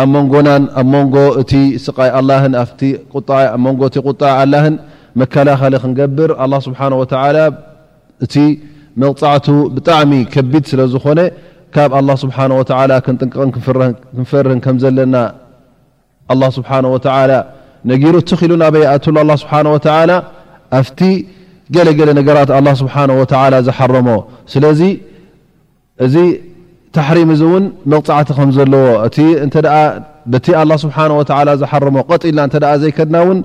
ኣብ መንጎናን ኣብ መንጎ እቲ ስቃይ ኣላህን ኣብቲ ቁጥዓ ኣብ መንጎ እቲ ቁጥዓ ኣላህን መከላኸሊ ክንገብር ኣላህ ስብሓነሁ ወተዓላ እቲ መቕጻዕቱ ብጣዕሚ ከቢድ ስለ ዝኾነ ካብ ኣላህ ስብሓነሁ ወተዓላ ክንጥንቀቕን ክንፈርህን ከም ዘለና ኣላህ ስብሓነሁ ወተዓላ ነጊሩ እቲ ኪሉ ናበይ ይኣቱ ኣሎ ኣላህ ስብሓነሁ ወተዓላ ኣብቲ ገለ ገለ ነገራት ኣላህ ስብሓነሁ ወተዓላ ዝሓረሞ ስለዚ እዚ ታሕሪም እዚ እውን መቕጻዕቲ ከም ዘለዎ እቲ እንተ በቲ ኣላ ስብሓን ወተዓላ ዝሓረሞ ቐጥ ኢልና እንተ ዘይከድና እውን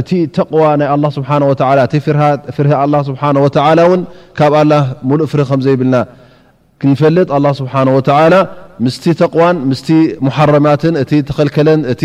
እቲ ተቕዋ ናይ ኣላ ስብሓን ወተዓላ እቲ ፍርሂ ኣላ ስብሓን ወተዓላ እውን ካብ ኣላ ሙሉእ ፍርሂ ከም ዘይብልና ክንፈልጥ ኣላ ስብሓን ወተዓላ ምስቲ ተቕዋን ምስቲ ሙሓረማትን እቲ ተኸልከለን እቲ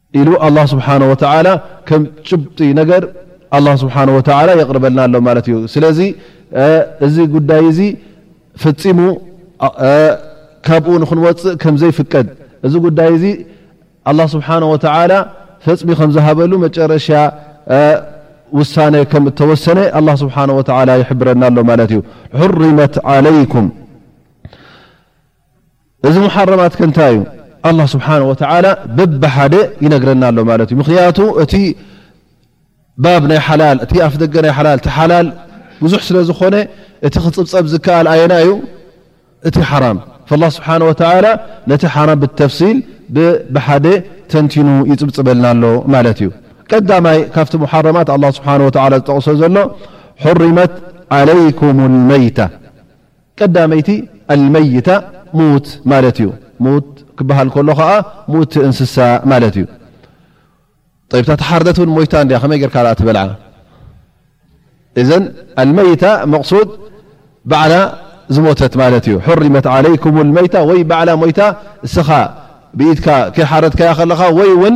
ኢሉ ኣላህ ስብሓነሁ ወተዓላ ከም ጭብጢ ነገር ኣላህ ስብሓነሁ ወተዓላ የቕርበልና ኣሎ ማለት እዩ። ስለዚ እዚ ጉዳይ እዚ ፈጺሙ ካብኡ ንኽንወጽእ ከም ዘይፍቀድ እዚ ጉዳይ እዚ ኣላህ ስብሓነሁ ወተዓላ ፈጽሚ ከም ዝሃበሉ መጨረሻ ውሳነ ከም እተወሰነ ኣላህ ስብሓነሁ ወተዓላ ይሕብረና ኣሎ ማለት እዩ። ሑሪመት ዓለይኩም እዚ ሙሓረማት ከ እንታይ እዩ? ኣላህ ስብሓነሁ ወተዓላ በብሓደ ይነግረና ኣሎ ማለት እዩ። ምኽንያቱ እቲ ባብ ናይ ሓላል እቲ ኣፍ ደገ ናይ ሓላል እቲ ሓላል ብዙሕ ስለ ዝኾነ እቲ ክፅብፀብ ዝከኣል ኣየና እዩ? እቲ ሓራም ፈላ ስብሓን ወተላ ነቲ ሓራም ብተፍሲል ብሓደ ተንቲኑ ይፅብፅበልና ኣሎ ማለት እዩ ቀዳማይ ካብቲ ሙሓረማት ኣላ ስብሓን ወላ ዝጠቕሶ ዘሎ ሑሪመት ዓለይኩም ልመይታ ቀዳመይቲ ኣልመይታ ሙት ማለት እዩ። ሙት ክበሃል ከሎ ከኣ ሙእቲ እንስሳ ማለት እዩ። ጠይብ እታ ተሓርደት እውን ሞይታ እንድያ ከመይ ጌርካ ደኣ ትበልዓ? እዘን ኣልመይታ መቕሱድ ባዕላ ዝሞተት ማለት እዩ። ሑሪመት ዓለይኩም ኣልመይታ ወይ ባዕላ ሞይታ እስኻ ብኢድካ ከይሓረድካያ ከለኻ ወይ እውን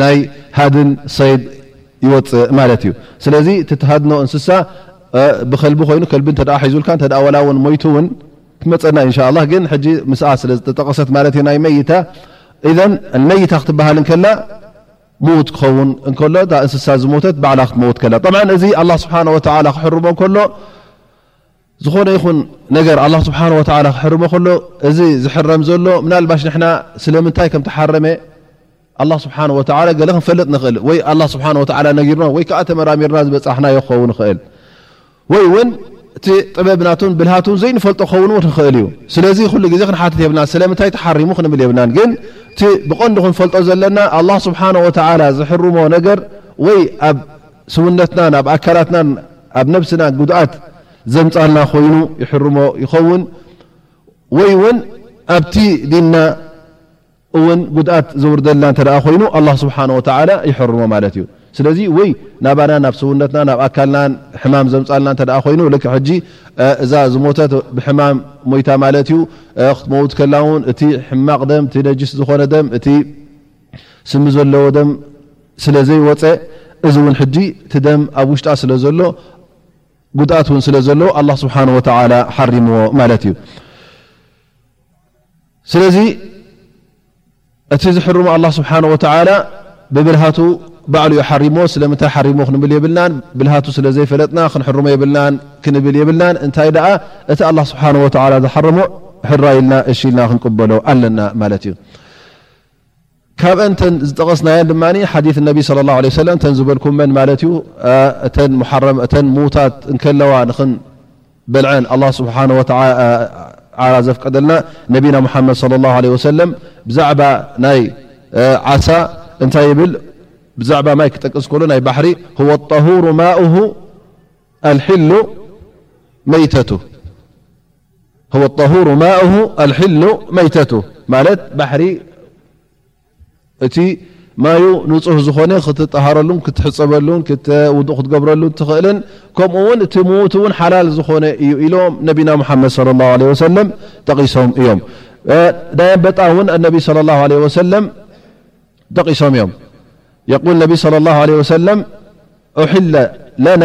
ናይ ሃድን ሰይድ ይወፅእ ማለት እዩ ስለዚ እቲ ትሃድኖ እንስሳ ብከልቢ ኮይኑ ከልቢ እተ ሒዙልካ እተ ወላ ውን ሞይቱ ውን ክመፀና ዩ እንሻ ላ ግን ሕጂ ምስኣ ስለ ዝተጠቀሰት ማለት እዩ ናይ መይታ ኢዘን መይታ ክትበሃል ከላ ምዉት ክኸውን እንከሎ እታ እንስሳ ዝሞተት ባዕላ ክትመውት ከላ ጠብዓ እዚ ኣላ ስብሓን ወተላ ክሕርሞ ከሎ ዝኾነ ይኹን ነገር ኣላህ ስብሓን ወተዓላ ክሕርሞ ከሎ እዚ ዝሕረም ዘሎ ምናልባሽ ንሕና ስለምንታይ ከም ተሓረመ ኣላ ስብሓን ወተዓላ ገለ ክንፈልጥ ንኽእል ወይ ኣላ ስብሓን ወተዓላ ነጊርና ወይ ከዓ ተመራሚርና ዝበፃሕናዮ ክኸውን ንኽእል ወይ እውን እቲ ጥበብናቱን ብልሃቱን ዘይንፈልጦ ክኸውን እውን ክኽእል እዩ ስለዚ ኩሉ ግዜ ክንሓትት የብልና ስለምንታይ ተሓሪሙ ክንብል የብልናን ግን እቲ ብቐንዱ ክንፈልጦ ዘለና ኣላ ስብሓን ወተዓላ ዝሕርሞ ነገር ወይ ኣብ ስውነትናን ኣብ ኣካላትናን ኣብ ነብስናን ጉድኣት ዘምጻልና ኮይኑ ይሕርሞ ይኸውን ወይ ውን ኣብቲ ዲንና እውን ጉድኣት ዘውርደልና እተ ኮይኑ ኣላ ስብሓን ወተላ ይሕርሞ ማለት እዩ ስለዚ ወይ ናባና ናብ ስውነትና ናብ ኣካልና ሕማም ዘምፃልና እተ ኮይኑ ልክ ሕጂ እዛ ዝሞተት ብሕማም ሞይታ ማለት እዩ ክትመውት ከላ ውን እቲ ሕማቕ ደም እቲ ነጅስ ዝኾነ ደም እቲ ስሚ ዘለዎ ደም ስለ ዘይወፀ እዚ እውን ሕጂ እቲ ደም ኣብ ውሽጣ ስለ ዘሎ ጉድኣት እውን ስለ ዘለዎ ኣላ ስብሓን ወተላ ሓሪምዎ ማለት እዩ ስለዚ እቲ ዝሕርሙ ኣላ ስብሓን ወተላ ብብልሃቱ ባዕሉ ዩ ሓሪምዎ ስለምንታይ ሓሪምዎ ክንብል የብልናን ብልሃቱ ስለ ዘይፈለጥና ክንሕርሞ የብልናን ክንብል የብልናን እንታይ ደኣ እቲ ኣላ ስብሓን ወተላ ዝሓረሞ ሕራይ ኢልና እሺ ኢልና ክንቅበሎ ኣለና ማለት እዩ ካብአን ተን ዝጠቐስናየን ድማ ሓዲት እነቢ صለ ላه ለ ሰለም ተን ዝበልኩመን ማለት እዩ እተን ሓረም እተን ምዉታት እንከለዋ ንክን በልዐን ኣላ ስብሓ ዓላ ዘፍቀደልና ነቢና ሙሓመድ صለ ላه ለ ወሰለም ብዛዕባ ናይ ዓሳ እንታይ ይብል ብዛዕባ ማይ ክጠቅስ ከሎ ናይ ባሕሪ ህወ ጣሁሩ ማኡሁ ኣልሒሉ መይተቱ ሁወ ጠሁሩ ማኡሁ ኣልሒሉ መይተቱ ማለት ባሕሪ እቲ ማዩ ንፁህ ዝኾነ ክትጠሃረሉን ክትሕፀበሉን ውዱእ ክትገብረሉን ትኽእልን ከምኡ ውን እቲ ምዉት እውን ሓላል ዝኾነ እዩ ኢሎም ነቢና ሙሓመድ صለ ላሁ ለ ወሰለም ጠቒሶም እዮም ናይ ኣንበጣ እውን ኣነቢ صለ ላሁ ለ ወሰለም ጠቒሶም እዮም የቁል ነቢ صለ ላሁ ለ ወሰለም ኡሕለ ለና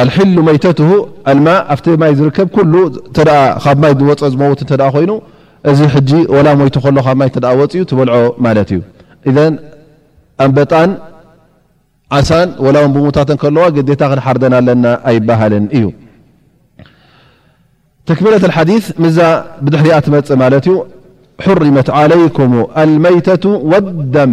ኣልሒሉ መይተትሁ ኣልማእ ኣብቲ ማይ ዝርከብ ኩሉ እንተ ካብ ማይ ዝወፀ ዝመውት እንተ ኮይኑ እዚ ሕጂ ወላ ሞይቱ ከሎ ካብ ማይ እንተ ወፅኡ ትበልዖ ማለት እዩ ኢዘን ኣንበጣን ዓሳን ወላ ውን ብሙታተን ከለዋ ግዴታ ክንሓርደን ኣለና ኣይበሃልን እዩ ተክሚለት ሓዲስ ምዛ ብድሕሪኣ ትመፅእ ማለት እዩ ሕሪመት ዓለይኩም ኣልመይተቱ ወደም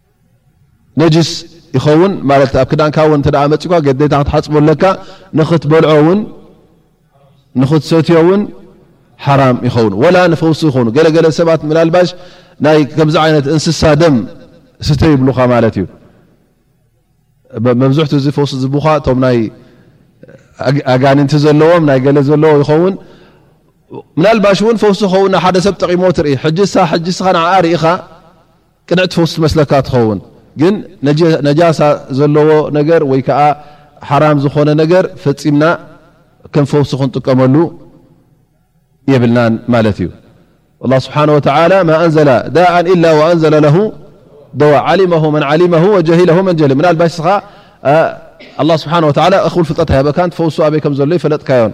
ነጅስ ይኸውን ማለት ኣብ ክዳንካ እውን እንተ መፅኳ ገዴታ ክትሓፅቦ ኣለካ ንክትበልዖ እውን ንክትሰትዮ እውን ሓራም ይኸውን ወላ ንፈውሲ ይኾኑ ገለገለ ሰባት ምላልባሽ ናይ ከምዚ ዓይነት እንስሳ ደም ስተ ይብሉኻ ማለት እዩ መብዝሕትኡ እዚ ፈውሲ ዝቡኻ እቶም ናይ ኣጋኒንቲ ዘለዎም ናይ ገለ ዘለዎ ይኸውን ምላልባሽ እውን ፈውሲ ይኸውን ሓደ ሰብ ጠቂሞ ትርኢ ሕጅሳ ሕጅስኻ ንዓ ርኢኻ ቅንዕቲ ፈውሲ ትመስለካ ትኸውን ግን ነጃሳ ዘለዎ ነገር ወይ ከኣ ሓራም ዝኾነ ነገር ፈጺምና ከም ፈውሲ ክንጥቀመሉ የብልናን ማለት እዩ። ኣላህ ስብሓነ ወተዓላ ማ ኣንዘለ ዳእን ኢላ ወኣንዘለ ለሁ ደዋ ዓሊመሁ መን ዓሊመሁ ወጀሂለሁ መን ጀሂለ ምናልባሽ ንስኻ ኣላህ ስብሓነ ወተዓላ እኹል ፍልጠት ኣይሃበካን ትፈውሱ ኣበይ ከም ዘሎ ኣይፈለጥካዮን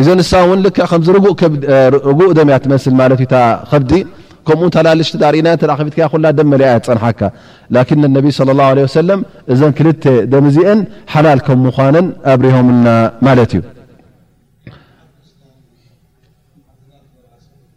እዚ ንሳ ውን ልክዕ ከምዚ ርጉእ ደም እያ ትመስል ማለት እዩ እታ ከብዲ ከምኡ ተላልሽ ትዳ ርእና ተ ከፊትካያ ኩላ ደም መሊኣ እያ ትፀንሓካ ላኪን ነቢ صለ ላه ለ ወሰለም እዘን ክልተ ደም እዚአን ሓላል ከም ምዃነን ኣብሪሆምልና ማለት እዩ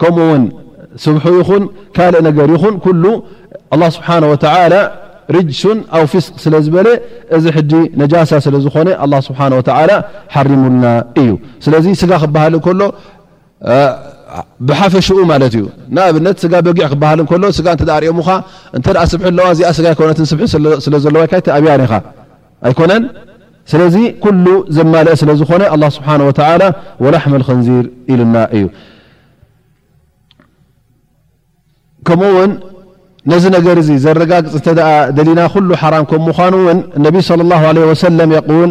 ከምኡ ውን ስብሑ ይኹን ካልእ ነገር ይኹን ኩሉ ኣላህ ስብሓን ወተዓላ ርጅሱን ኣው ፊስቅ ስለ ዝበለ እዚ ሕጂ ነጃሳ ስለ ዝኾነ ኣላህ ስብሓን ወተዓላ ሓሪሙልና እዩ ስለዚ ስጋ ክበሃል እንከሎ ብሓፈሽኡ ማለት እዩ ንኣብነት ስጋ በጊዕ ክበሃል ከሎ ስጋ እተ ኣርኦሙኻ እንተ ስብሒ ኣለዋ እዚኣ ስጋ ኣይኮነትን ስብሒ ስለ ዘለዋ ካይቲ ኣብያን ኢኻ ኣይኮነን ስለዚ ኩሉ ዘማለእ ስለ ዝኾነ ኣላህ ስብሓን ወተዓላ ወላሕመል ኸንዚር ኢሉና እዩ ከምኡ ውን ነዚ ነገር እዚ ዘረጋግፅ እንተ ደኣ ደሊና ኩሉ ሓራም ከም ምዃኑ እውን እነቢይ ስለ ላሁ ለ ወሰለም የቁል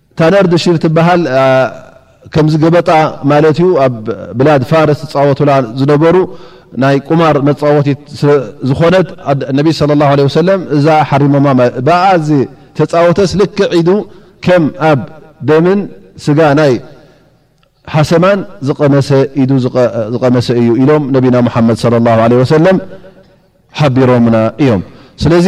ታነር ድሺር ትበሃል ከምዚ ገበጣ ማለት እዩ ኣብ ብላድ ፋርስ ዝፃወቱላ ዝነበሩ ናይ ቁማር መፃወቲት ዝኾነት ነቢ صለ ላه ለ ወሰለም እዛ ሓሪሞማ ማለት ብኣ ዝተፃወተስ ልክዕ ኢዱ ከም ኣብ ደምን ስጋ ናይ ሓሰማን ዝቐመሰ ኢዱ ዝቐመሰ እዩ ኢሎም ነቢና ሙሓመድ صለ ላه ለ ወሰለም ሓቢሮምና እዮም ስለዚ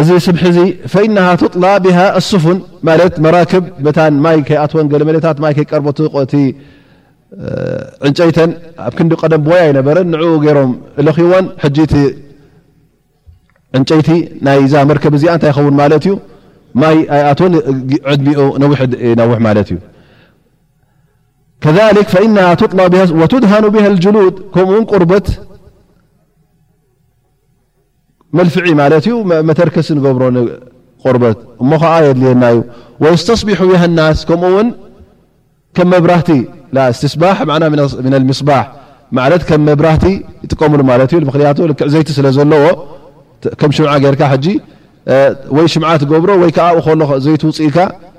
እዚ ስብሒ እዚ ፈኢነሃ ቱጥላ ብሃ ኣሱፉን ማለት መራክብ መታን ማይ ከይኣትወን ገለ መለታት ማይ ከይቀርቦ እቲ ዕንጨይተን ኣብ ክንዲ ቀደም ቦይ ኣይነበረን ንዕኡ ገይሮም እለኽይወን ሕጂ እቲ ዕንጨይቲ ናይዛ መርከብ እዚኣ እንታይ ይኸውን ማለት እዩ ማይ ኣይኣትወን ዕድሚኡ ነዊሕ ይነውሕ ማለት እዩ ከሊክ ፈኢነሃ ቱጥላ ወቱድሃኑ ብሃ ልጅሉድ ከምኡውን ቁርበት መልፍዒ ማለት እዩ መተርከሲ ንገብሮ ቆርበት እሞ ከኣ የድልየና እዩ ወይስተስቢሑ ቢሃ ናስ ከምኡ ውን ከም መብራህቲ ስትስባሕ ማና ምን ልምስባሕ ማለት ከም መብራህቲ ይጥቀምሉ ማለት እዩ ምክንያቱ ልክዕ ዘይቲ ስለ ዘለዎ ከም ሽምዓ ገርካ ሕጂ ወይ ሽምዓ ትገብሮ ወይ ከኣ ከሎ ዘይቲ ውፅኢካ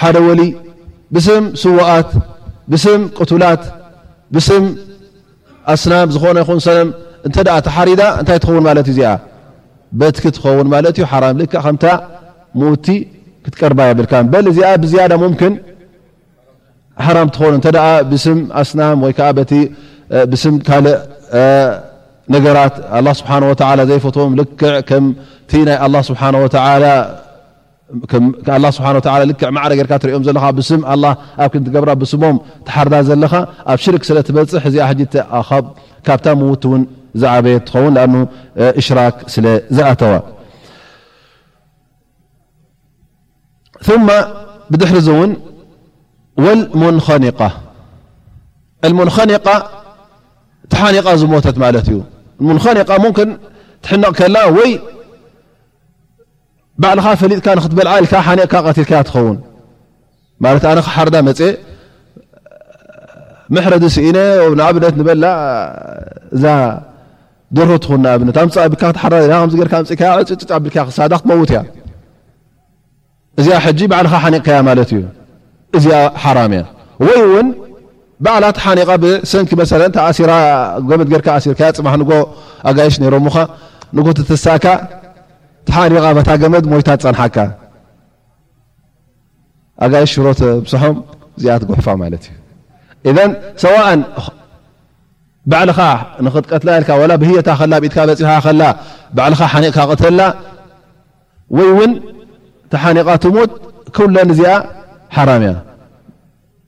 ሓደ ወሊ ብስም ስዉኣት፣ ብስም ቅቱላት፣ ብስም ኣስናም ዝኾነ ይኹን ሰነም እንተ ተሓሪዳ እንታይ ትኸውን ማለት እዩ እዚኣ በትኪ ትኸውን ማለት እዩ ሓራም ልክዕ ከምታ ምውቲ ክትቀርባ የብልካ በል እዚኣ ብዝያዳ ሙምክን ሓራም ትኾኑ እተ ብስም ኣስናም ወይ ከዓ በቲ ብስም ካልእ ነገራት ስብሓ ዘይፈትዎም ልክዕ ከምቲ ናይ ስብሓ ከም ኣላህ ስብሓነሁ ወተዓላ ልክዕ ማዕረ ጌርካ ትርእዮም ዘለኻ ብስም ኣላህ ኣብ ክንዲ ትገብራ ብስሞም ትሓርዳ ዘለኻ ኣብ ሽርክ ስለ ትበጽሕ እዚኣ ሕጂ ካብታ ምውቲ ውን ዝዓበየት ትኸውን ለኣኑ እሽራክ ስለ ዝኣተዋ ثم ብድሕሪ እዚ እውን ወልሙንኸኒቃ ልሙንኸኒቃ ተሓኒቃ ዝሞተት ማለት እዩ ሙንኸኒቃ ሙምክን ትሕነቕ ከላ ወይ ባዕልኻ ፈሊጥካ ንክትበልዓ ኢልካ ሓኒቕካ ቀቲልካያ ትኸውን ማለት ኣነ ክሓርዳ መፀ መሕረዲ ስኢነ ንኣብነት ንበላ እዛ ደርሆ ትኹን ንኣብነት ኣምፃ ብካ ክትሓራ ኢልካ ከምዚ ጌርካ ኣምፅእካያ ዕፅጭጭ ኣቢልካ ክሳዳ ክትመውት እያ እዚኣ ሕጂ ባዕልኻ ሓኒቕካያ ማለት እዩ እዚኣ ሓራም እያ ወይ እውን ባዕላ ተሓኒቓ ብሰንኪ መሰለ ተኣሲራ ገመድ ጌርካ ኣሲርካያ ፅባሕ ንጎ ኣጋይሽ ነይሮምኻ ንጎ ትትሳካ ተሓሪቓ በታ ገመድ ሞይታ ትጸንሓካ ኣጋይሽ ሽሮ ተብጽሖም እዚኣ ትጉሕፋ ማለት እዩ እዘን ሰዋእን ባዕልኻ ንክትቀትላ ኢልካ ወላ ብህየታ ከላ ብኢትካ በፂኻ ከላ ባዕልኻ ሓኒቕካ ቅተላ ወይ እውን ተሓኒቓ ትሞት ኩለን እዚኣ ሓራም እያ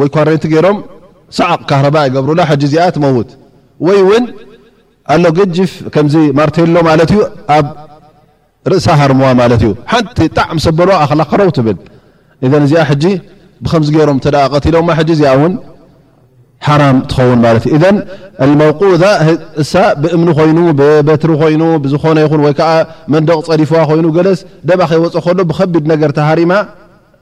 ወይ ኳረንቲ ገይሮም ሳዕቕ ካህረባ ይገብሩላ ሕጂ እዚኣ ትመውት ወይ ውን ኣሎ ግጅፍ ከምዚ ማርቴሎ ማለት እዩ ኣብ ርእሳ ሃርምዋ ማለት እዩ ሓንቲ ጣዕ ምስ ኣበልዋ ኣኽላ ከረው ትብል እዘን እዚኣ ሕጂ ብከምዚ ገይሮም እተ ቀቲሎማ ሕጂ እዚኣ እውን ሓራም ትኸውን ማለት እዩ እዘን መውቁዛ እሳ ብእምኒ ኮይኑ ብበትሪ ኮይኑ ብዝኾነ ይኹን ወይ ከዓ መንደቕ ፀዲፍዋ ኮይኑ ገለስ ደባ ከይወፀ ከሎ ብከቢድ ነገር ተሃሪማ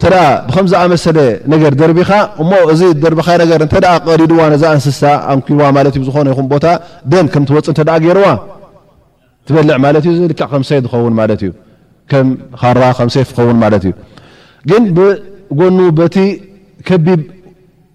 እንተ ብኸም ዝኣመሰለ ነገር ደርቢኻ እሞ እዚ ደርብኻዮ ነገር እንተ ቀዲድዋ ነዛ እንስሳ ኣንኪርዋ ማለት እዩ ዝኾነ ይኹን ቦታ ደም ከም ትወፅ እተ ገይርዋ ትበልዕ ማለት እዩ እ ልክዕ ከም ሰይድ ዝኸውን ማለት እዩ ከም ኻራ ከም ሴፍ ዝኸውን ማለት እዩ ግን ብጎኑ በቲ ከቢብ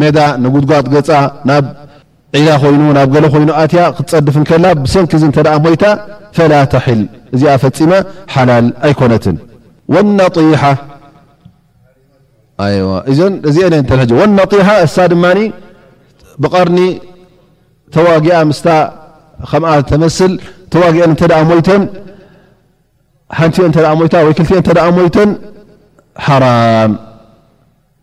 ሜዳ ነጉድጓድ ገጻ ናብ ዒላ ኮይኑ ናብ ገለ ኮይኑ ኣትያ ክትጸድፍ እንከላ ብሰንኪ እዚ እንተ ሞይታ ፈላ ተሒል እዚኣ ፈጺማ ሓላል ኣይኮነትን ወነጢሓ ኣይዋ እዘን እዚኤን እየን ተልሕጂ ወነጢሓ እሳ ድማ ብቐርኒ ተዋጊኣ ምስታ ከምኣ ተመስል ተዋጊአን እንተ ሞይተን ሓንቲኦ እንተ ሞይታ ወይ ክልቲኦ እንተ ሞይተን ሓራም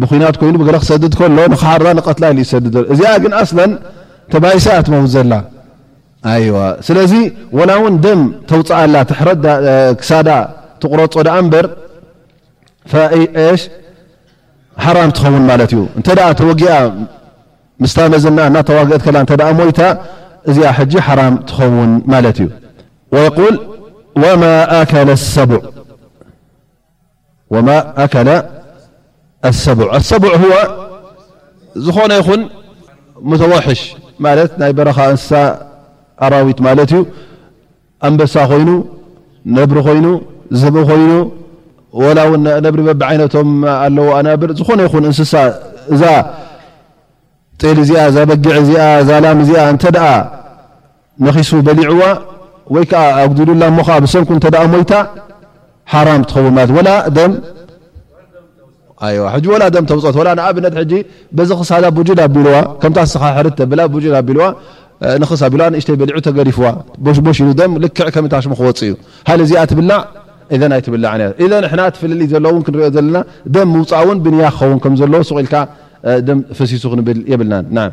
ብኩናት ኮይኑ ብገለ ክሰድድ ከሎ ንካራ ንቀትላይ ኢዩ ዝሰድድ እዚኣ ግን ኣስለን ተባይሳ እያ ትመውት ዘላ ኣይዋ ስለዚ ወላ እውን ደም ተውፅኣላ ትሕረ ክሳዳ ትቁረፆ ዳኣ እምበር ሽ ሓራም ትኸውን ማለት እዩ እንተ ተወጊኣ ምስታ መዝና እናተዋግአት ከላ እተ ሞይታ እዚኣ ሕጂ ሓራም ትኸውን ማለት እዩ ወል ወማ ኣከለ ሰቡዕ ወማ ኣከለ ኣሰቡዕ ኣሰቡዕ ሁወ ዝኾነ ይኹን ሙተዋሕሽ ማለት ናይ በረኻ እንስሳ ኣራዊት ማለት እዩ ኣንበሳ ኮይኑ ነብሪ ኮይኑ ዝብኢ ኮይኑ ወላ ውን ነብሪ በቢ ዓይነቶም ኣለዉ ኣናብር ዝኾነ ይኹን እንስሳ እዛ ጤል እዚኣ እዛ በጊዕ እዚኣ እዛ ላም እዚኣ እንተ ደኣ ነኺሱ በሊዕዋ ወይ ከኣ ኣጉዲሉላ እሞ ከኣ ብሰንኩ እንተደኣ ሞይታ ሓራም ትኸውን ማለት እዩ ወላ ደም ኣይዋ ሕጂ ወላ ደም ተውፀት ወላ ንኣብነት ሕጂ በዚ ክሳዳ ቡጅድ ኣቢልዋ ከምታ ስኻ ሕርት ተብላ ቡጅድ ኣቢልዋ ንክስ ኣቢልዋ ንእሽተይ በሊዑ ተገዲፍዋ ቦሽቦሽ ኢሉ ደም ልክዕ ከም እታ ሽሙ ክወፅእ እዩ ሃል እዚኣ ትብላዕ እዘን ኣይትብላዕን እያ እዘን ንሕና ትፍልልይ ዘሎ እውን ክንሪኦ ዘለና ደም ምውፃእ እውን ብንያ ክኸውን ከም ዘለዎ ሱቕ ኢልካ ደም ፈሲሱ ክንብል የብልናን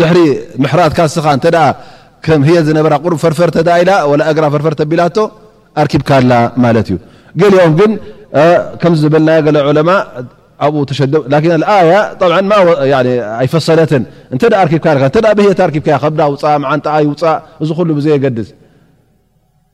ድሕሪ ምሕራድካ እስኻ እንተ ከም ህየት ዝነበራ ቁሩብ ፈርፈር ተዳ ኢላ ወላ እግራ ፈርፈር ተቢላቶ ኣርኪብካላ ማለት እዩ ገሊኦም ግን ከምዚ ዝበልናዮ ገለ ዑለማ ኣብኡ ተሸደ ላኪን ኣያ ብ ማ ኣይፈሰለትን እንተ ኣርኪብካ እተ ብህየት ኣርኪብካያ ከብዳ ውፃእ መዓንጣኣ ይውፃእ እዚ ኩሉ ብዘየገድስ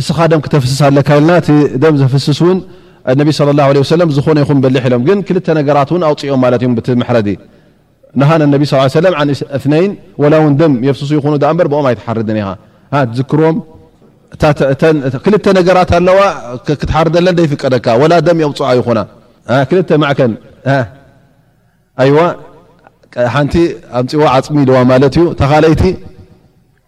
እስኻ ደም ክተፍስስ ኣለካ ኢልና እቲ ደም ዘፍስስ ውን ነቢ صለ ላه ለ ሰለም ዝኾነ ይኹን በሊሕ ኢሎም ግን ክልተ ነገራት እውን ኣውፅኦም ማለት እዮም ብቲ መሕረዲ ነሃን ነቢ ስ ሰለም ን እትነይን ወላ እውን ደም የፍስሱ ይኹኑ ዳኣ እምበር ብኦም ኣይትሓርድን ኢኻ ትዝክርዎም ክልተ ነገራት ኣለዋ ክትሓርደለን ዘይፍቀደካ ወላ ደም የውፅኣ ይኹና ክልተ ማዕከን ኣይዋ ሓንቲ ኣምፅዋ ዓፅሚ ኢልዋ ማለት እዩ ተኻለይቲ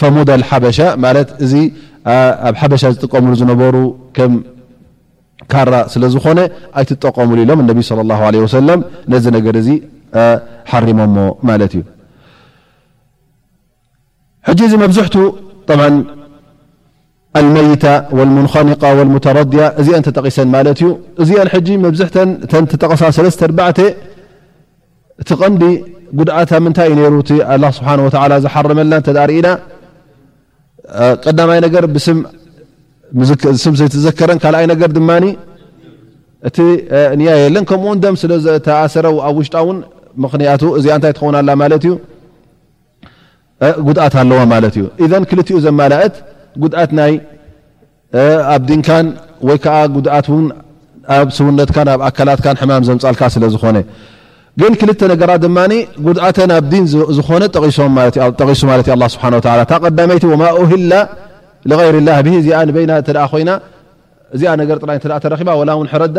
ፈሙድ ኣልሓበሻ ማለት እዚ ኣብ ሓበሻ ዝጥቀምሉ ዝነበሩ ከም ካራ ስለ ዝኾነ ኣይትጠቀምሉ ኢሎም እነቢ ስለ ላሁ ለ ወሰለም ነዚ ነገር እዚ ሓሪሞሞ ማለት እዩ ሕጂ እዚ መብዝሕቱ ኣልመይታ ወልሙንኸኒቃ ወልሙተረድያ እዚኣን ተጠቒሰን ማለት እዩ። እዚኣን ሕጂ መብዝሕተን እተን ተጠቐሳ ሰለስተ ኣርባዕተ እቲ ቐንዲ ጉድዓት ኣብ ምንታይ እዩ ነይሩ እቲ ኣላ ስብሓን ወተዓላ ዝሓረመልና እንተ ርኢና ቀዳማይ ነገር ብስም ስም ዘይትዘከረን ካልኣይ ነገር ድማ እቲ ንያ የለን ከምኡውን ደም ስለ ዝተኣሰረ ኣብ ውሽጣ እውን ምክንያቱ እዚኣ እንታይ ትኸውን ኣላ ማለት እዩ ጉድኣት ኣለዋ ማለት እዩ ኢዘን ክልቲኡ ዘማላእት ጉድኣት ናይ ኣብ ዲንካን ወይ ከዓ ጉድኣት ውን ኣብ ስውነትካን ኣብ ኣካላትካን ሕማም ዘምፃልካ ስለ ዝኾነ ግን ክልተ ነገራት ድማ ጉድኣተን ኣብ ዲን ዝኾነ ጠቂሶም ማለት እዩ ጠቂሱ ማለት እዩ ኣላ ስብሓን ወተላ እታ ቀዳመይቲ ወማ ኡህላ ልغይር ላህ ብሂ እዚኣ ንበይና እተ ኮይና እዚኣ ነገር ጥራይ እተ ተረኪባ ወላ እውን ሕረዳ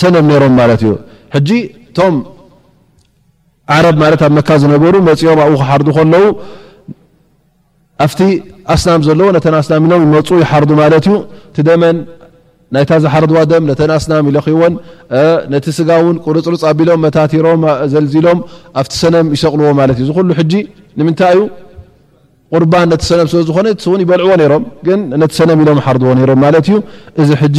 ሰለም ነሮም ማለት እዩ ሕጂ እቶም ዓረብ ማለት ኣብ መካ ዝነበሩ መፅኦም ኣብኡ ክሓርዱ ከለዉ ኣብቲ ኣስናም ዘለዎ ነተን ኣስናም ኢሎም ይመፁ ይሓርዱ ማለት እዩ ቲደመን ናይታ ዝሓርድዋ ደም ነተን ኣስናም ይለክወን ነቲ ስጋ እውን ቁርፅርፅ ኣቢሎም መታቲሮም ዘልዚሎም ኣብቲ ሰነም ይሰቅልዎ ማለት እዩ እዚ ኩሉ ሕጂ ንምንታይ እዩ ቁርባን ነቲ ሰነም ስለዝኮነ ውን ይበልዕዎ ነሮም ግን ነቲ ሰነም ኢሎም ሓርድዎ ነሮም ማለት እዩ እዚ ሕጂ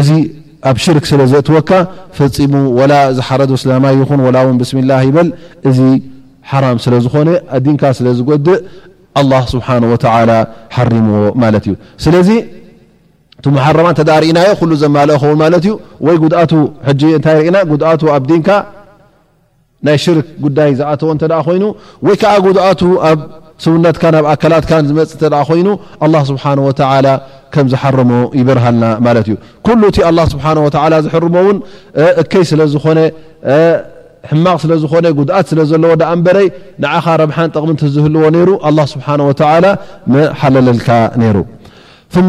እዚ ኣብ ሽርክ ስለ ዘእትወካ ፈጺሙ ወላ ዝሓረድ ኣስላማይ ይኹን ወላ ውን ብስሚላህ ይበል እዚ ሓራም ስለ ዝኾነ ኣዲንካ ስለ ዝጎድእ ኣላህ ስብሓን ወተዓላ ሓሪምዎ ማለት እዩ ስለዚ እቲ መሓረማ እንተ ርእናዮ ኩሉ ዘማልኦ ኸውን ማለት እዩ ወይ ጉድኣቱ ሕጂ እንታይ ርኢና ጉድኣቱ ኣብ ዲንካ ናይ ሽርክ ጉዳይ ዝኣተዎ እንተ ኮይኑ ወይ ከኣ ጉድኣቱ ኣብ ስውነትካን ኣብ ኣካላትካን ዝመጽእ እንተ ኮይኑ ኣላህ ስብሓነሁ ወተዓላ ከም ዝሓረሞ ይበርሃልና ማለት እዩ። ኩሉ እቲ ኣላህ ስብሓነሁ ወተዓላ ዝሕርሞ እውን እከይ ስለ ዝኾነ ሕማቕ ስለ ዝኾነ ጉድኣት ስለ ዘለዎ ደኣ እምበረይ ንዓኻ ረብሓን ጠቕሚ እንተዝህልዎ ነይሩ ኣላህ ስብሓነሁ ወተዓላ ምሓለለልካ ነይሩ። ثم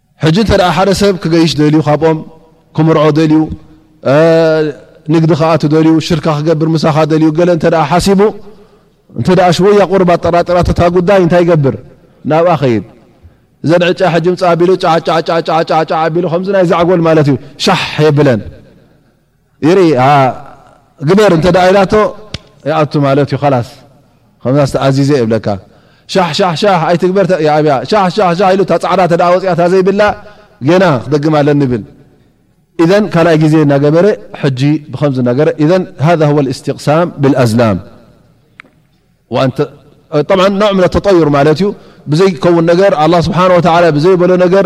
ሕጂ እንተ ሓደ ሰብ ክገይሽ ደልዩ ካብኦም ክምርዖ ደልዩ ንግዲ ክኣቱ ደልዩ ሽርካ ክገብር ምሳኻ ደልዩ ገለ እንተ ሓሲቡ እንተ ሽወያ ቁርብ ኣጠራጥራትታ ጉዳይ እንታይ ይገብር ናብኣ ኸይድ እዘን ዕጫ ሕጂ ምፅ ኣቢሉ ጫዓጫዓጫዓጫዓጫ ኣቢሉ ከምዚ ናይ ዛዕጎል ማለት እዩ ሻሕ የብለን ይርኢ ግበር እንተ ኢላቶ ይኣቱ ማለት እዩ ኸላስ ከምዛ ዝተኣዚዘ የብለካ ሻሕሻሕሻሕ ኣይትግበር ይኣብያ ሻሕሻሕሻ ኢሉ እታ ፃዕዳ እተ ወፅያ እታ ዘይብላ ገና ክደግም ኣለኒ ብል ኢዘን ካልኣይ ግዜ እናገበረ ሕጂ ብከምዚ እናገረ ኢዘን ሃ ወ እስትቅሳም ብልኣዝላም ብ ኖዕ ም ተጠዩር ማለት እዩ ብዘይከውን ነገር ኣላ ስብሓን ወተላ ብዘይበሎ ነገር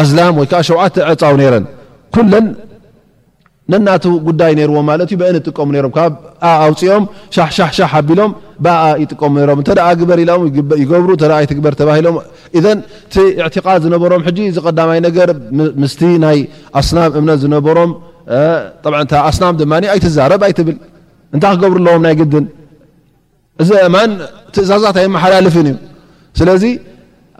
ኣዝላም ወይ ከኣ ሸውዓተ ኣዕጻው ነይረን። ኩለን ነናቱ ጉዳይ ነይርወን ማለት እዩ። በእን ይጥቀሙ ነይሮም። ካብኣ ኣውጺኦም ሻሕ ሻሕ ሻሕ ኣቢሎም ብኣኣ ይጥቀሙ ነይሮም። እንተ ግበር ኢላዎም ይገብሩ፣ እንተ ኣይትግበር ተባሂሎም ኢዘን እቲ ኢዕቲቓድ ዝነበሮም ሕጂ እዚ ቀዳማይ ነገር ምስቲ ናይ ኣስናም እምነት ዝነበሮም ጠብዓ እታ ኣስናም ድማ ኣይትዛረብ ኣይትብል እንታይ ክገብሩ ኣለዎም ናይ ግድን እዚ ኣእማን ትእዛዛት ኣይመሓላልፍን እዩ። ስለዚ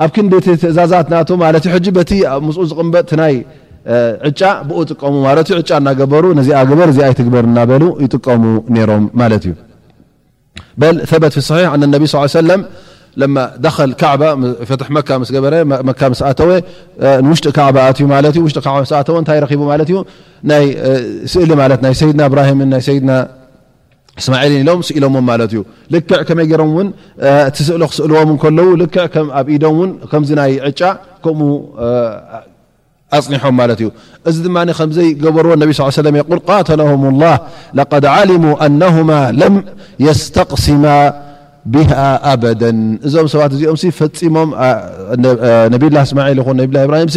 ኣብ ክንዲ እቲ ትእዛዛት ናቱ ማለት እዩ ሕጂ በቲ ምስኡ ዝቕምበጥ እቲ ናይ ዕጫ ብኡ ጥቀሙ ማለት እዩ ዕጫ እናገበሩ ነዚኣ ግበር እዚኣ ኣይትግበር እናበሉ ይጥቀሙ ነይሮም ማለት እዩ። በል ثበት ፊ صሒሕ ኣነ ነቢ ص ሰለም ለማ ደኸል ካዕባ ፈትሒ መካ ምስ ገበረ መካ ምስ ኣተወ ንውሽጢ ካዕባ ኣትዩ ማለት እዩ ውሽጢ ካዕባ ምስ ኣተወ እንታይ ረኺቡ ማለት እዩ ናይ ስእሊ ማለት ናይ ሰይድና እብራሂምን ናይ ሰይድና እስማዒልን ኢሎም ስኢሎምም ማለት እዩ ልክዕ ከመይ ገሮም እውን እቲ ስእሎ ክስእልዎም ከለዉ ልክዕ ከም ኣብ ኢዶም እውን ከምዚ ናይ ዕጫ ከምኡ ኣፅኒሖም ማለት እዩ እዚ ድማ ከምዘይ ገበርዎ ነቢ ስ ሰለ ቁል ቃተለሁም ላህ ለቀድ ዓሊሙ ኣነሁማ ለም የስተቅስማ ብሃ ኣበደ እዞም ሰባት እዚኦም ፈፂሞም ነብላ እስማዒል ይኹን ነብላ እብራሂም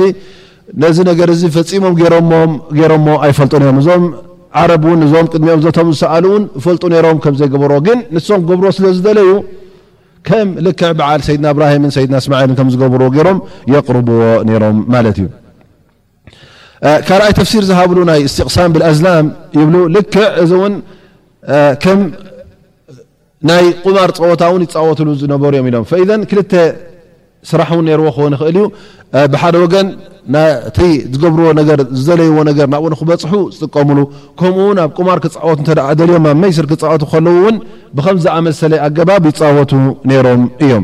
ነዚ ነገር እዚ ፈጺሞም ገይሮሞ ኣይፈልጡን እዮም። እዞም ዓረብ እውን እዞም ቅድሚኦም ዘቶም ዝሰኣሉ እውን ይፈልጡ ነይሮም ከም ዘይገበርዎ ግን ንሶም ክገብርዎ ስለ ዝደለዩ ከም ልክዕ በዓል ሰይድና እብራሂምን ሰይድና እስማዒልን ከም ዝገብርዎ ገይሮም የቕርብዎ ነይሮም ማለት እዩ። ካልኣይ ተፍሲር ዝሃብሉ ናይ እስትቕሳም ብልኣዝላም ይብሉ ልክዕ እዚ እውን ከም ናይ ቁማር ጸወታ እውን ይጻወትሉ ዝነበሩ እዮም ኢሎም። ፈኢዘን ክልተ ስራሕ እውን ነይርዎ ክኸውን ይኽእል እዩ። ብሓደ ወገን ናቲ ዝገብርዎ ነገር ዝደለይዎ ነገር ናብኡ ንክበጽሑ ዝጥቀምሉ፣ ከምኡ እውን ኣብ ቁማር ክጻወቱ እንተ ደልዮም ኣብ መይስር ክጻወቱ ከለዉ እውን ብከምዚ ዝኣመሰለ ኣገባብ ይጻወቱ ነይሮም እዮም።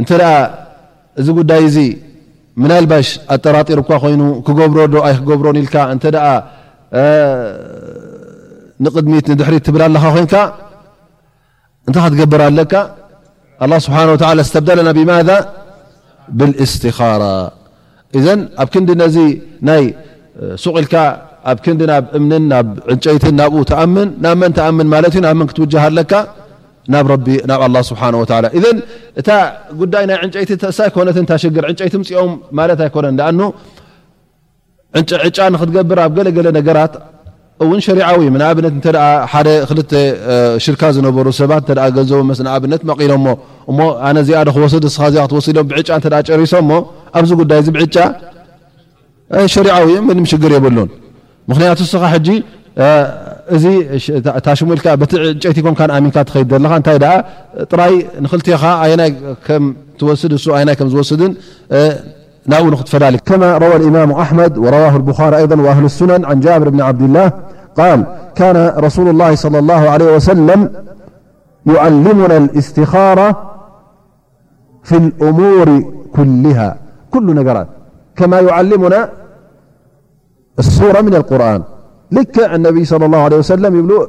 እንተ እዚ ጉዳይ እዚ ምናልባሽ ኣጠራጢሩካ ኮይኑ ክገብሮ ዶ ኣይክገብሮን ኢልካ እንተ ንቅድሚት ንድሕሪት ትብል ኣለካ ኮንካ እንታይ ክትገብር ኣለካ ኣላ ስብሓን ወተላ እስተብደለና ብማذ ብልእስትኻራ ኢዘን ኣብ ክንዲ ነዚ ናይ ሱቕ ኢልካ ኣብ ክንዲ ናብ እምንን ናብ ዕንጨይትን ናብኡ ትኣምን ናብ መን ትኣምን ማለት እዩ ናብ መን ክትውጃህ ኣለካ ናብ ረቢ ናብ ኣላ ስብሓን ወላ እዘን እታ ጉዳይ ናይ ዕንጨይቲ ተእሳ ኣይኮነትን እታ ሽግር ዕንጨይቲ ምፅኦም ማለት ኣይኮነን ኣ ዕጫ ንክትገብር ኣብ ገለገለ ነገራት እውን ሸሪዓዊ እዩ ንኣብነት እንተ ሓደ ክልተ ሽርካ ዝነበሩ ሰባት እተ ገንዘቡ መስ ንኣብነት መቒሎሞ እሞ ኣነ እዚኣ ዶ ክወስድ ንስኻ እዚኣ ክትወስ ኢሎም ብዕጫ እተ ጨሪሶሞ ኣብዚ ጉዳይ እዚ ብዕጫ ሸሪዓዊ እዩ ምንም ሽግር የብሉን ምክንያቱ እስኻ ሕጂ እዚ ታሽሙልካ በቲ ዕንጨይቲ ኮንካ ኣሚንካ ትኸይድ ዘለኻ እንታይ ደኣ ጥራይ ንክልቴኻ ኣየናይ ከም ትወስድ እሱ ኣየናይ ከም ዝወስድን كما روى الإمام أحمد ورواه البخاري أيضا وأهل السنن عن جابر بن عبد الله قال كان رسول الله صلى الله عليه وسلم يعلمنا الاستخارة في الأمور كلها كل نجرات كما يعلمنا السورة من القرآن لك النبي صلى الله عليه وسلميبل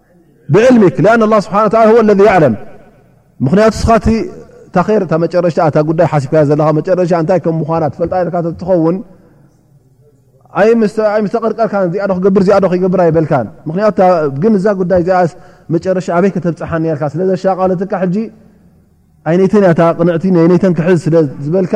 ብዕልሚክ ሊኣን ላ ስብሓ ላ ወ ለዚ ኣለም ምክንያቱ ስኻቲ ታር እታ መጨረሽታ እታ ጉዳይ ሓሲብካያ ዘለካ መጨረሻ እንታይ ከም ምኳና ትፈልጣ ኢልካ ትኸውን ኣይ ምስተቐርቀርካ እዚኣ ዶ ክገብር እዚኣ ዶ ክገብር ኣይበልካን ምክንያቱ ግን እዛ ጉዳይ እዚኣስ መጨረሻ ኣበይ ከተብፅሓኒ ልካ ስለ ዘሻቃለትካ ሕጂ ኣይነይተን እያታ ቅንዕቲ ነይነይተን ክሕዝ ስለ ዝበልካ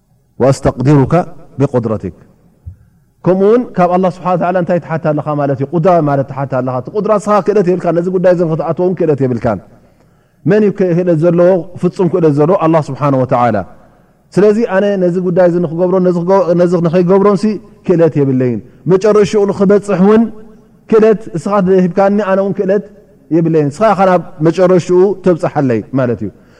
ወኣስተቅዲሩካ ቢቁድረቲክ ከምኡ ውን ካብ ኣላህ ስብሓን ወተዓላ እንታይ ትሓት ኣለኻ ማለት እዩ ቁድራ ማለት ትሓት ኣለኻ እቲ ቁድራ ንስኻ ክእለት የብልካን ነዚ ጉዳይ እዚ ንክትኣትዎ ውን ክእለት የብልካን መን እዩ ክእለት ዘለዎ ፍፁም ክእለት ዘለዎ ኣላህ ስብሓን ወተዓላ ስለዚ ኣነ ነዚ ጉዳይ እዚ ንክገብሮን ነዚ ንኸይገብሮንሲ ክእለት የብለይን መጨረሽኡ ንክበፅሕ ውን ክእለት እስኻ ሂብካኒ ኣነ ውን ክእለት የብለይን እስኻ ኢኻ ናብ መጨረሽኡ ተብፅሓለይ ማለት እዩ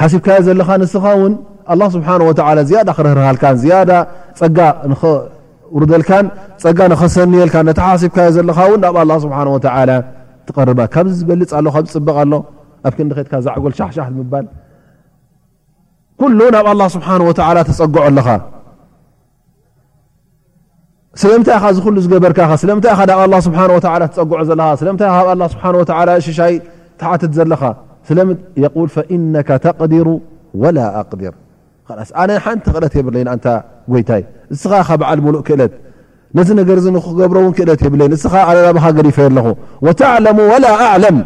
ሓሲብካዮ ዘለኻ ንስኻ ውን ኣላህ ስብሓነሁ ወተዓላ ዝያዳ ክርህርሃልካን ዝያዳ ጸጋ ንኸውርደልካን ጸጋ ንኸሰንየልካን ነቲ ሓሲብካዮ ዘለኻ ውን ናብ ኣላህ ስብሓነሁ ወተዓላ ትቐርባ ካብዚ ዝበልጽ ኣሎ ካብ ዝጽበቕ ኣሎ ኣብ ክንዲ ኸትካ ዛዕጎል ሻሕሻሕ ምባል ኩሉ ናብ ኣላህ ስብሓነሁ ወተዓላ ተጸግዖ ኣለኻ ስለምንታይ ኢኻ እዚ ኩሉ ዝገበርካ ስለምንታይ ኢኻ ናብ ኣላ ስብሓ ወ ትፀግዖ ዘለኻ ስለምንታይ ካብ ኣላ ስብሓ ወ ሽሻይ ትሓትት ዘለኻ ስለ የል ፈኢነካ ተቅዲሩ ወላ ኣቅድር ስ ኣነ ሓንቲ ክእለት የብለይ ኣንታ ጎይታይ እስኻ ኢኻ በዓል ሙሉእ ክእለት ነዚ ነገር እዚ ንክገብሮ እውን ክእለት የብለይን እስኻ ኣናብኻ ገዲፈ ኣለኹ ወተዕለሙ ወላ ኣዕለም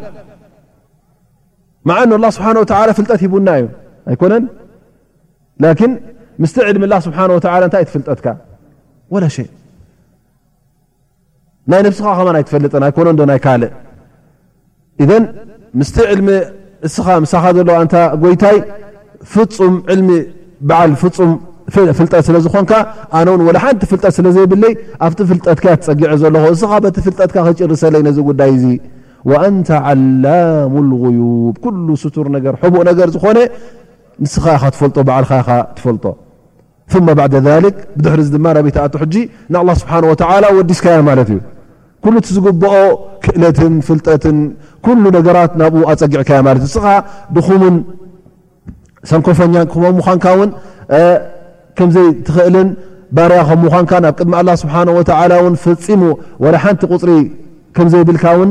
መዓ ን ኣላ ስብሓ ወ ፍልጠት ሂቡና እዩ ኣይኮነን ላኪን ምስቲ ዕልሚ ላህ ስብሓን ወተላ እንታይ ትፍልጠትካ ወላ ሸይ ናይ ነብስኻ ከማን ኣይትፈልጥን ኣይኮነ ዶ ናይ ካልእ እዘን ምስቲ ዕልሚ እስኻ ምሳኻ ዘሎ ኣንታ ጎይታይ ፍፁም ዕልሚ በዓል ፍፁም ፍልጠት ስለ ዝኾንካ ኣነ ውን ወላ ሓንቲ ፍልጠት ስለ ዘይብለይ ኣብቲ ፍልጠትካ ያ ትፀጊዐ ዘለኹ እስኻ በቲ ፍልጠትካ ክጭርሰለይ ነዚ ጉዳይ እዙ ወኣንተ ዓላሙ ልغዩብ ኩሉ ስቱር ነገር ሕቡእ ነገር ዝኾነ ንስኻ ኢኻ ትፈልጦ ባዕልኻ ኢኻ ትፈልጦ ثመ ባዕደ ዛሊክ ብድሕሪ እዚ ድማ ናበይ ትኣቱ ሕጂ ንኣላህ ስብሓን ወተዓላ ወዲስካያ ማለት እዩ ኩሉ እቲ ዝግብኦ ክእለትን ፍልጠትን ኩሉ ነገራት ናብኡ ኣፀጊዕካያ ማለት እዩ ንስኻ ድኹምን ሰንኮፈኛን ክመ ምዃንካ እውን ከምዘይ ትኽእልን ባርያ ከም ምዃንካን ኣብ ቅድሚ ኣላህ ስብሓን ወተዓላ እውን ፈፂሙ ወላ ሓንቲ ቁፅሪ ከምዘይብልካ እውን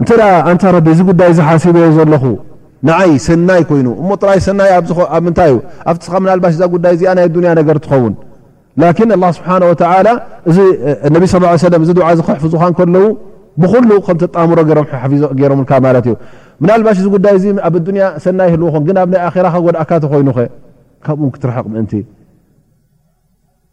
እንተ ኣንታ ረቢ እዚ ጉዳይ እዚ ሓሲበዮ ዘለኹ ንዓይ ሰናይ ኮይኑ እሞ ጥራይ ሰናይ ኣብ ምንታይ እዩ ኣብቲ ስኻ ምናልባሽ እዛ ጉዳይ እዚኣ ናይ ኣዱንያ ነገር ትኸውን ላኪን ኣላ ስብሓን ወተዓላ እዚ ነቢ ስ ሰለም እዚ ድዓ እዚ ክሕፍዙኻ ከለዉ ብኩሉ ከም ተጣምሮ ገሮም ሓፊዞ ገይሮምልካ ማለት እዩ ምናልባሽ እዚ ጉዳይ እዚ ኣብ ኣዱንያ ሰናይ ይህልዎኹን ግን ኣብ ናይ ኣራ ከጎድኣካ ተኮይኑኸ ካብኡን ክትርሕቕ ምእንቲ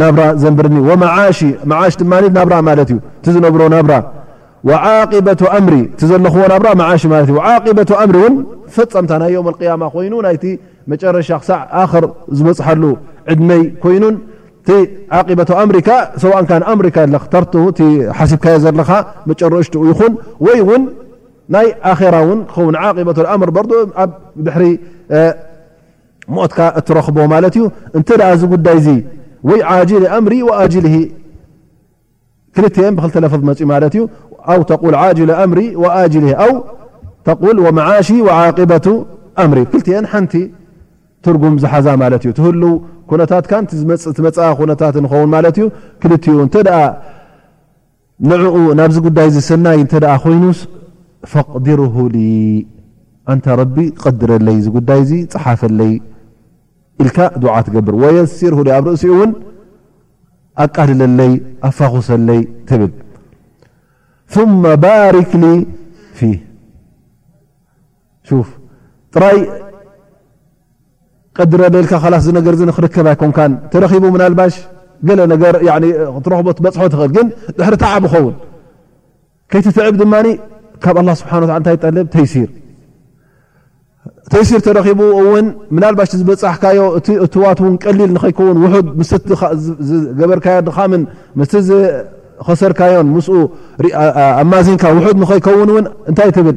ናብራ ዘንብርኒ ወመዓሺ መዓሽ ድማ ናብራ ማለት እዩ እቲ ዝነብሮ ናብራ ወዓቂበቱ ኣምሪ እቲ ዘለኹዎ ናብራ መዓሺ ማለት እዩ ዓቂበቱ ኣምሪ እውን ፈፀምታ ናይ ዮም ኣልቅያማ ኮይኑ ናይቲ መጨረሻ ክሳዕ ኣኽር ዝበፅሓሉ ዕድመይ ኮይኑን እቲ ዓቂበቱ ኣምሪካ ሰዋእን ካን ኣምሪካ ለክተርቱ እቲ ሓሲብካዮ ዘለኻ መጨረሽትኡ ይኹን ወይ እውን ናይ ኣኼራ እውን ክኸውን ዓቂበቱ ኣምር በርዶ ኣብ ድሕሪ ሞትካ እትረኽቦ ማለት እዩ። እንተ እዚ ጉዳይ እዚ ወይ ዓጂሊ ኣምሪ ወኣጅሊሂ ክልቲኤን ብክልተ ለፍዝ መፅኡ ማለት እዩ ኣው ተቁል ዓጅለ ኣምሪ ወኣጅሊሂ ኣው ተቁል ወመዓሺ ወዓቂበቱ ኣምሪ ክልቲኤን ሓንቲ ትርጉም ዝሓዛ ማለት እዩ ትህልው ኩነታትካን ዝመፅ ትመፅኣ ኩነታት ንኸውን ማለት እዩ ክልቲኡ እንተ ንዕኡ ናብዚ ጉዳይዚ ሰናይ እንተ ደኣ ኮይኑስ ፈቅድርሁ ሊ ኣንታ ረቢ ቀድረለይ እዚ ጉዳይዚ ጽሓፈለይ ኢልካ ዱዓ ትገብር ወየሲርሁ ሊ ኣብ ርእሲኡ ውን ኣቃልለለይ ኣፋኹሰለይ ትብል ثመ ባርክ ሊ ፊህ ሹፍ ጥራይ ቀድረ በልካ ኻላስ እዚ ነገር እዚ ንኽርከብ ኣይኮንካን ተረኺቡ ምናልባሽ ገለ ነገር ያኒ ክትረኽቦ ትበጽሖ ትኽእል ግን ድሕሪ ተዓብ ይኸውን ከይትትዕብ ድማ ካብ ኣላህ ስብሓን ወተዓላ እንታይ ጠልብ ተይሲር ተይሲር ተረኺቡ እውን ምናልባሽ ዝበፃሕካዮ እቲ እትዋት እውን ቀሊል ንኸይከውን ውሑድ ምስ ዝገበርካዮ ድኻምን ምስ ዝኸሰርካዮን ምስኡ ኣማዚንካ ውሑድ ንኸይከውን እውን እንታይ ትብል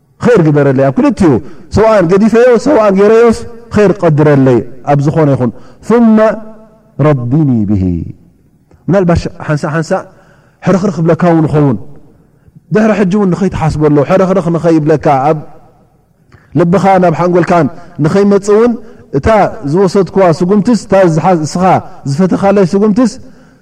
ኸይር ግበረለይ ኣብ ክልቲኡ ሰውኣን ገዲፈዮ ሰውኣን ጌረዮስ ኸይር ቀድረለይ ኣብ ዝኾነ ይኹን ثመ ረዲኒ ብሂ ምናልባሽ ሓንሳእ ሓንሳእ ሕርኽርኽ ክብለካ እውን ይኸውን ድሕሪ ሕጂ እውን ንኸይትሓስበሎ ሕርኽርኽ ንኸይብለካ ኣብ ልብኻ ናብ ሓንጎልካን ንኸይመፅ እውን እታ ዝወሰድክዋ ስጉምትስ እታ ስኻ ዝፈተኻለይ ስጉምትስ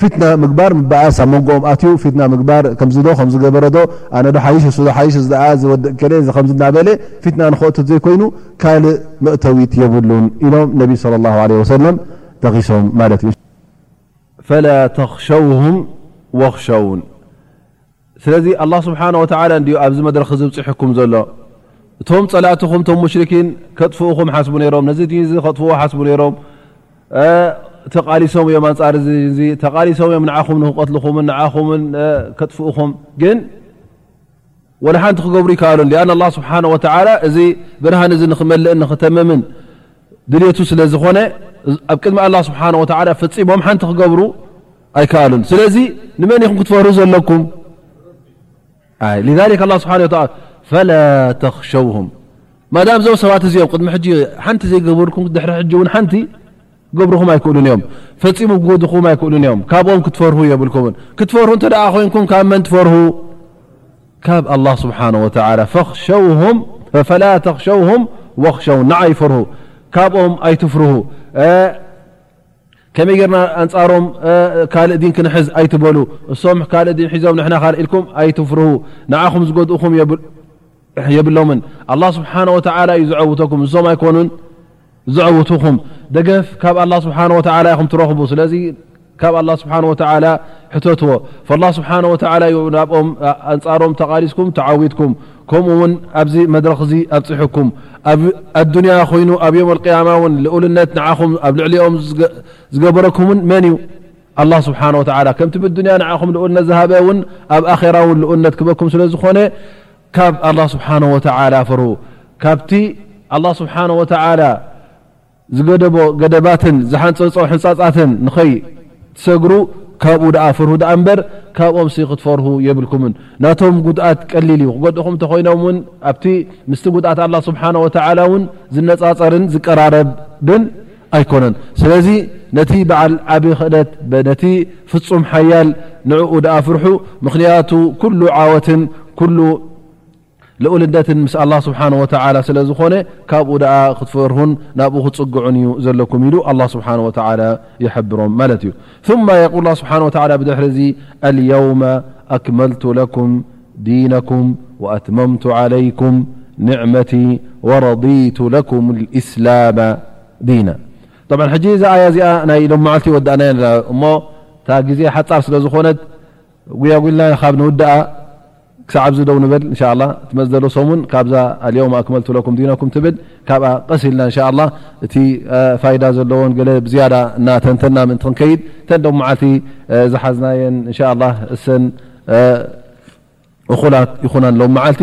ፊትና ምግባር ምባኣስ ኣብ መንጎኦም ኣትዩ ፊትና ምግባር ከምዚ ዶ ከምዚ ገበረ ዶ ኣነ ዶ ሓይሽ ንሱ ዶ ሓይሽ እዚ ደኣ እዚ ወዲ እከለ እዚ ከምዚ እናበለ ፊትና ንኸእቱ ዘይኮይኑ ካልእ መእተዊት የብሉን ኢሎም ነቢ ሰለ ላሁ ዓለይሂ ወሰለም ጠቒሶም ማለት እዩ። ፈላ ተኽሸውሁም ወኽሸውን ስለዚ ኣላህ ስብሓነሁ ወተዓላ እንድዩ ኣብዚ መድረኽ እዚ ኣብጺሑኩም ዘሎ። እቶም ጸላእትኹም እቶም ሙሽሪኪን ከጥፍኡኹም ሓስቡ ነይሮም፣ ነዚ ዲን እዚ ከጥፍኡዎ ሓስቡ ነይሮም፣ ተቓሊሶም እዮም ኣንጻር እዚ ዲን እዚ፣ ተቓሊሶም እዮም ንዓኹም ንክቐትልኹምን ንዓኹምን ከጥፍኡኹም ግን ወላ ሓንቲ ክገብሩ ኣይከኣሉን። ሊኣን ኣላህ ስብሓነሁ ወተዓላ እዚ ብርሃን እዚ ንኽመልእን ንኽተምምን ድልየቱ ስለ ዝኾነ ኣብ ቅድሚ ኣላህ ስብሓነሁ ወተዓላ ፈጺሞም ሓንቲ ክገብሩ ኣይከኣሉን ስለዚ ንመን ኢኹም ክትፈርሁ ዘለኩም ذ ላ ስብሓ ፈላ ተኽሸውም ማዳም እዞም ሰባት እዚኦም ቅድሚ ሕጂ ሓንቲ ዘይገብርኩም ድሕሪ ሕጂ እውን ሓንቲ ገብርኹም ኣይክእሉን እዮም ፈፂሙ ክጎድኹም ኣይክእሉን እዮም ካብኦም ክትፈርሁ የብልኩምን ክትፈርሁ እንተ ደኣ ኮይንኩም ካብ መን ትፈርሁ ካብ ኣላ ስብሓን ወተላ ፈኽሸውም ፈላ ተኽሸውም ወኽሸው ንዓ ይፈርሁ ካብኦም ኣይትፍርሁ ከመይ ጌርና ኣንጻሮም ካልእ ዲን ክንሕዝ ኣይትበሉ፣ እሶም ካልእ ዲን ሒዞም ንሕና ካልእ ኢልኩም ኣይትፍርሁ፣ ንዓኹም ዝጎድእኹም የብሎምን፣ ኣላህ ስብሓነሁ ወተዓላ እዩ ዘዐውተኩም፣ እሶም ኣይኮኑን ዘዐውቱኹም፣ ደገፍ ካብ ኣላህ ስብሓነሁ ወተዓላ ኢኹም ትረኽቡ፣ ስለዚ ካብ ኣላህ ስብሓነሁ ወተዓላ ሕተትዎ፣ ፈላህ ስብሓነሁ ወተዓላ እዩ ናብኦም ኣንጻሮም ተቓሊስኩም ተዓዊትኩም። ከምኡ ውን ኣብዚ መድረኽ እዚ ኣብጺሑኩም ኣብ ኣዱንያ ኮይኑ ኣብ ዮም ኣልቅያማ ውን ልኡልነት ንዓኹም ኣብ ልዕሊኦም ዝገበረኩም ውን መን እዩ ኣላህ ስብሓን ወተዓላ ከምቲ ብዱንያ ንዓኹም ልኡልነት ዝሃበ ውን ኣብ ኣኼራ ውን ልኡልነት ክበኩም ስለ ዝኾነ ካብ ኣላህ ስብሓን ወተዓላ ፍርሁ ካብቲ ኣላህ ስብሓን ወተዓላ ዝገደቦ ገደባትን ዝሓንጸጾ ሕንጻጻትን ንኸይትሰግሩ ካብኡ ደኣ ፍርሁ ደኣ እምበር ካብኦምሲ ክትፈርሁ የብልኩምን። ናቶም ጉድኣት ቀሊል እዩ፣ ክጎድእኹም እንተ ኾይኖም እውን ኣብቲ ምስቲ ጉድኣት ኣላህ ስብሓነሁ ወተዓላ እውን ዝነጻጸርን ዝቀራረብን ኣይኮነን። ስለዚ ነቲ በዓል ዓቢ ክእለት ነቲ ፍጹም ሓያል ንዕኡ ደኣ ፍርሑ ምኽንያቱ ኩሉ ዓወትን ኩሉ ልኡልነትን ምስ ኣላህ ስብሓነሁ ወተዓላ ስለ ዝኾነ ካብኡ ደኣ ክትፈርሁን ናብኡ ክትጽግዑን እዩ ዘለኩም ኢሉ ኣላህ ስብሓነሁ ወተዓላ ይሕብሮም ማለት እዩ። ثመ የቁል ላህ ስብሓነሁ ወተዓላ ብድሕሪ እዚ ኣልየውመ ኣክመልቱ ለኩም ዲነኩም ወኣትመምቱ ዓለይኩም ኒዕመቲ ወረዲቱ ለኩም ልእስላመ ዲና ጠብዓ ሕጂ እዛ ኣያ እዚኣ ናይ ሎም መዓልቲ ወዳእናያ እሞ እታ ግዜ ሓጻር ስለ ዝኾነት ጉያ ጉልና ካብ ንውድኣ ክሳዕ ኣብዚ ደው ንበል እንሻ ኣላህ እቲ መጽ ዘሎ ሰሙን ካብዛ ኣልየውም ኣክመልቱ ለኩም ዲነኩም ትብል ካብኣ ቀስ ኢልና እንሻ ኣላህ እቲ ፋይዳ ዘለዎን ገለ ብዝያዳ እና ተንተና ምእንቲ ክንከይድ እተን ሎም መዓልቲ ዝሓዝናየን እንሻ ኣላህ እሰን እኹላት ይኹናን ሎም መዓልቲ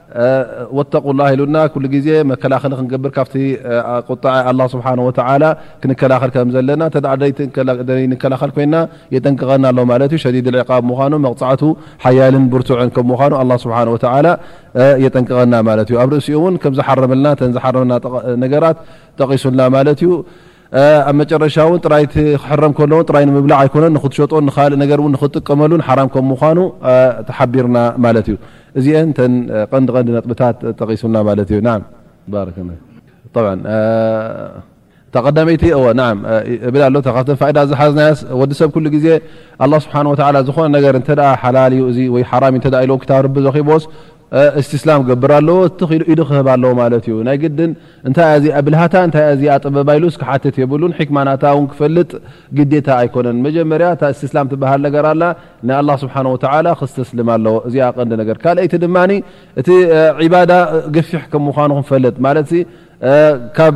ወተቁ ላህ ኢሉና ኩሉ ግዜ መከላኸሊ ክንገብር ካብቲ ቁጣዐ ኣላ ስብሓን ወተላ ክንከላኸል ከም ዘለና እተ ዘይንከላኸል ኮይና የጠንቅቐና ኣሎ ማለት እዩ ሸዲድ ዕቃብ ምኳኑ መቕፃዕቱ ሓያልን ብርቱዕን ከም ምኳኑ ኣላ ስብሓን ወተላ የጠንቅቐና ማለት እዩ ኣብ ርእሲኡ እውን ከምዝሓረምልና ተን ዝሓረምና ነገራት ጠቂሱልና ማለት እዩ ኣብ መጨረሻ እውን ጥራይ እቲ ክሕረም ከሎ እውን ጥራይ ንምብላዕ ኣይኮነን ንክትሸጦን ንካልእ ነገር እውን ንክትጥቀመሉን ሓራም ከም ምዃኑ ተሓቢርና ማለት እዩ እዚአን ተን ቀንዲ ቀንዲ ነጥብታት ጠቂሱልና ማለት እዩ ናም ባረከ እታ ቀዳመይቲ እወ ን እብል ኣሎ ካብተን ፋይዳ ዝሓዝናያ ወዲ ሰብ ኩሉ ግዜ ኣላ ስብሓን ወላ ዝኾነ ነገር እተ ሓላል እዩ እዚ ወይ ሓራም እዩ ተ ኢልዎ ክታብ ርቢ ዘኺቦስ እስትስላም ክገብር ኣለዎ ትኽ ኢሉ ኢዱ ክህብ ኣለዎ ማለት እዩ ናይ ግድን እንታይ እያ እዚኣ ብልሃታ እንታይ እያ እዚኣ ጥበባ ኢሉስ ክሓትት የብሉን ሕክማ ናታ እውን ክፈልጥ ግዴታ ኣይኮነን መጀመርያ እታ እስትስላም ትበሃል ነገር ኣላ ንኣላህ ስብሓን ወተዓላ ክስተስልም ኣለዎ እዚኣ ቀንዲ ነገር ካልኣይቲ ድማ እቲ ዒባዳ ገፊሕ ከም ምኳኑ ክንፈልጥ ማለት ካብ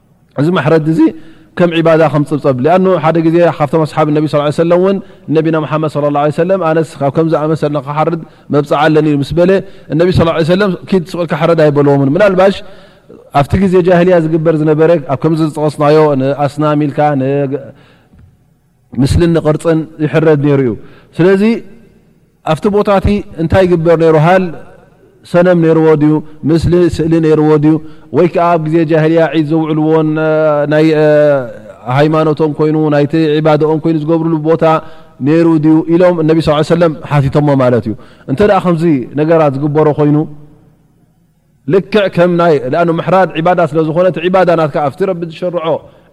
እዚ መሕረዲ እዚ ከም ዒባዳ ከም ጽብጸብ ሊኣኑ ሓደ ግዜ ካብቶም ኣስሓብ ነቢ ስ ሰለም እውን ነቢና መሓመድ ስለ ላ ሰለም ኣነስ ካብ ከም ዝኣመሰል ንክሓርድ መብጽዓ ኣለኒ ምስ በለ እነቢ ስ ሰለም ኪድ ስቕልካ ሕረድ ኣይበልዎምን ምናልባሽ ኣብቲ ግዜ ጃህልያ ዝግበር ዝነበረ ኣብ ከምዚ ዝጠቐስናዮ ንኣስናም ኢልካ ምስልን ንቅርፅን ይሕረድ ነይሩ እዩ ስለዚ ኣብቲ ቦታ እቲ እንታይ ይግበር ነይሩ ሃል ሰነም ነይርዎ ድዩ ምስሊ ስእሊ ነይርዎ ድዩ ወይ ከዓ ኣብ ግዜ ጃህልያ ዒድ ዘውዕልዎን ናይ ሃይማኖቶም ኮይኑ ናይቲ ዒባድኦም ኮይኑ ዝገብርሉ ቦታ ነይሩ ድዩ ኢሎም እነቢ ስ ሰለም ሓቲቶሞ ማለት እዩ እንተ ከምዚ ነገራት ዝግበሮ ኮይኑ ልክዕ ከም ናይ ለኣኑ ምሕራድ ዒባዳ ስለ ዝኾነ እቲ ዒባዳ ናትካ ኣብቲ ረቢ ዝሸርዖ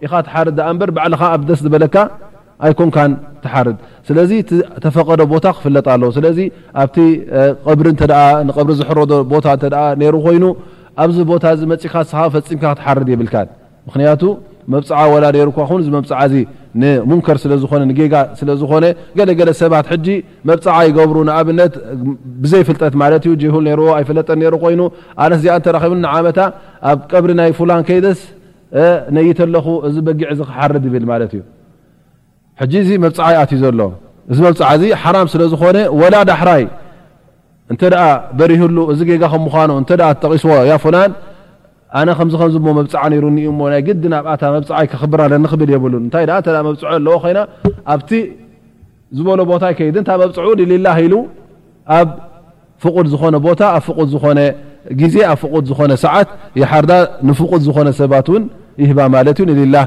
ኢኻ ትሓርድ ደኣ እምበር ባዕልኻ ኣብ ደስ ዝበለካ ኣይኮንካን ትሓርድ ስለዚ እቲ ተፈቐዶ ቦታ ክፍለጥ ኣለዎ ስለዚ ኣብቲ ቐብሪ እንተ ንቐብሪ ዝሕረዶ ቦታ እንተ ነይሩ ኮይኑ ኣብዚ ቦታ እዚ መጺእካ ንስኻ ፈጺምካ ክትሓርድ የብልካን ምኽንያቱ መብጽዓ ወላ ነይሩኳ ኹን እዚ መብጽዓ እዚ ንሙንከር ስለ ዝኾነ ንጌጋ ስለ ዝኾነ ገለ ገለ ሰባት ሕጂ መብጽዓ ይገብሩ ንኣብነት ብዘይ ፍልጠት ማለት እዩ ጅሁል ነይሩዎ ኣይፈለጠን ነይሩ ኮይኑ ኣነስ እዚኣ እንተ ረኺብኒ ንዓመታ ኣብ ቀብሪ ናይ ፉላን ከይደስ እነይት ኣለኹ እዚ በጊዕ እዚ ክሓርድ ይብል ማለት እዩ ሕጂ እዚ መብጽዓ ይኣትዩ ዘሎ እዚ መብጽዓ እዚ ሓራም ስለ ዝኾነ ወላ ዳሕራይ እንተ በሪህሉ እዚ ጌጋ ከም ምዃኑ እንተ ተጠቒስዎ ያ ፉላን ኣነ ከምዚ ከምዚ እሞ መብጽዓ ነይሩኒ እዩ እሞ ናይ ግድን ኣብኣታ መብጽዓይ ከኽብር ኣለኒ ክብል የብሉን እንታይ ደኣ እንተ መብጽዖ ኣለዎ ኮይና ኣብቲ ዝበሎ ቦታ ይከይድን እታ መብጽዑ ሊላህ ኢሉ ኣብ ፍቑድ ዝኾነ ቦታ ኣብ ፍቑድ ዝኾነ ግዜ ኣብ ፍቑድ ዝኾነ ሰዓት ይሓርዳ ንፍቑድ ዝኾነ ሰባት ውን ይህባ ማለት ዩ ንሊላህ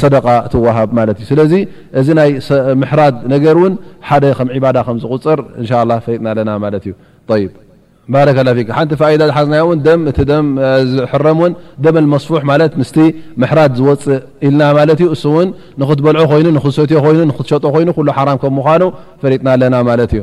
ሰደቓ ትዋሃብ ማለት ዩ ስለዚ እዚ ናይ ምሕራድ ነገር ውን ሓደ ከም ዒባዳ ከም ዝቑፅር እንሻላ ፈሊጥና ኣለና ማለት ዩ ጠይብ ባረከ ላሁ ፊክ ሓንቲ ፋኢዳ ዝሓዝናያ ውን ደም እቲ ደም ዝሕረም ውን ደም ኣልመስፉሕ ማለት ምስቲ ምሕራድ ዝወፅእ ኢልና ማለት ዩ እሱ ውን ንኽትበልዖ ኮይኑ ንኽትሰትዮ ኮይኑ ንኽትሸጦ ኮይኑ ኩሉ ሓራም ከም ምዃኑ ፈሊጥና ኣለና ማለት ዩ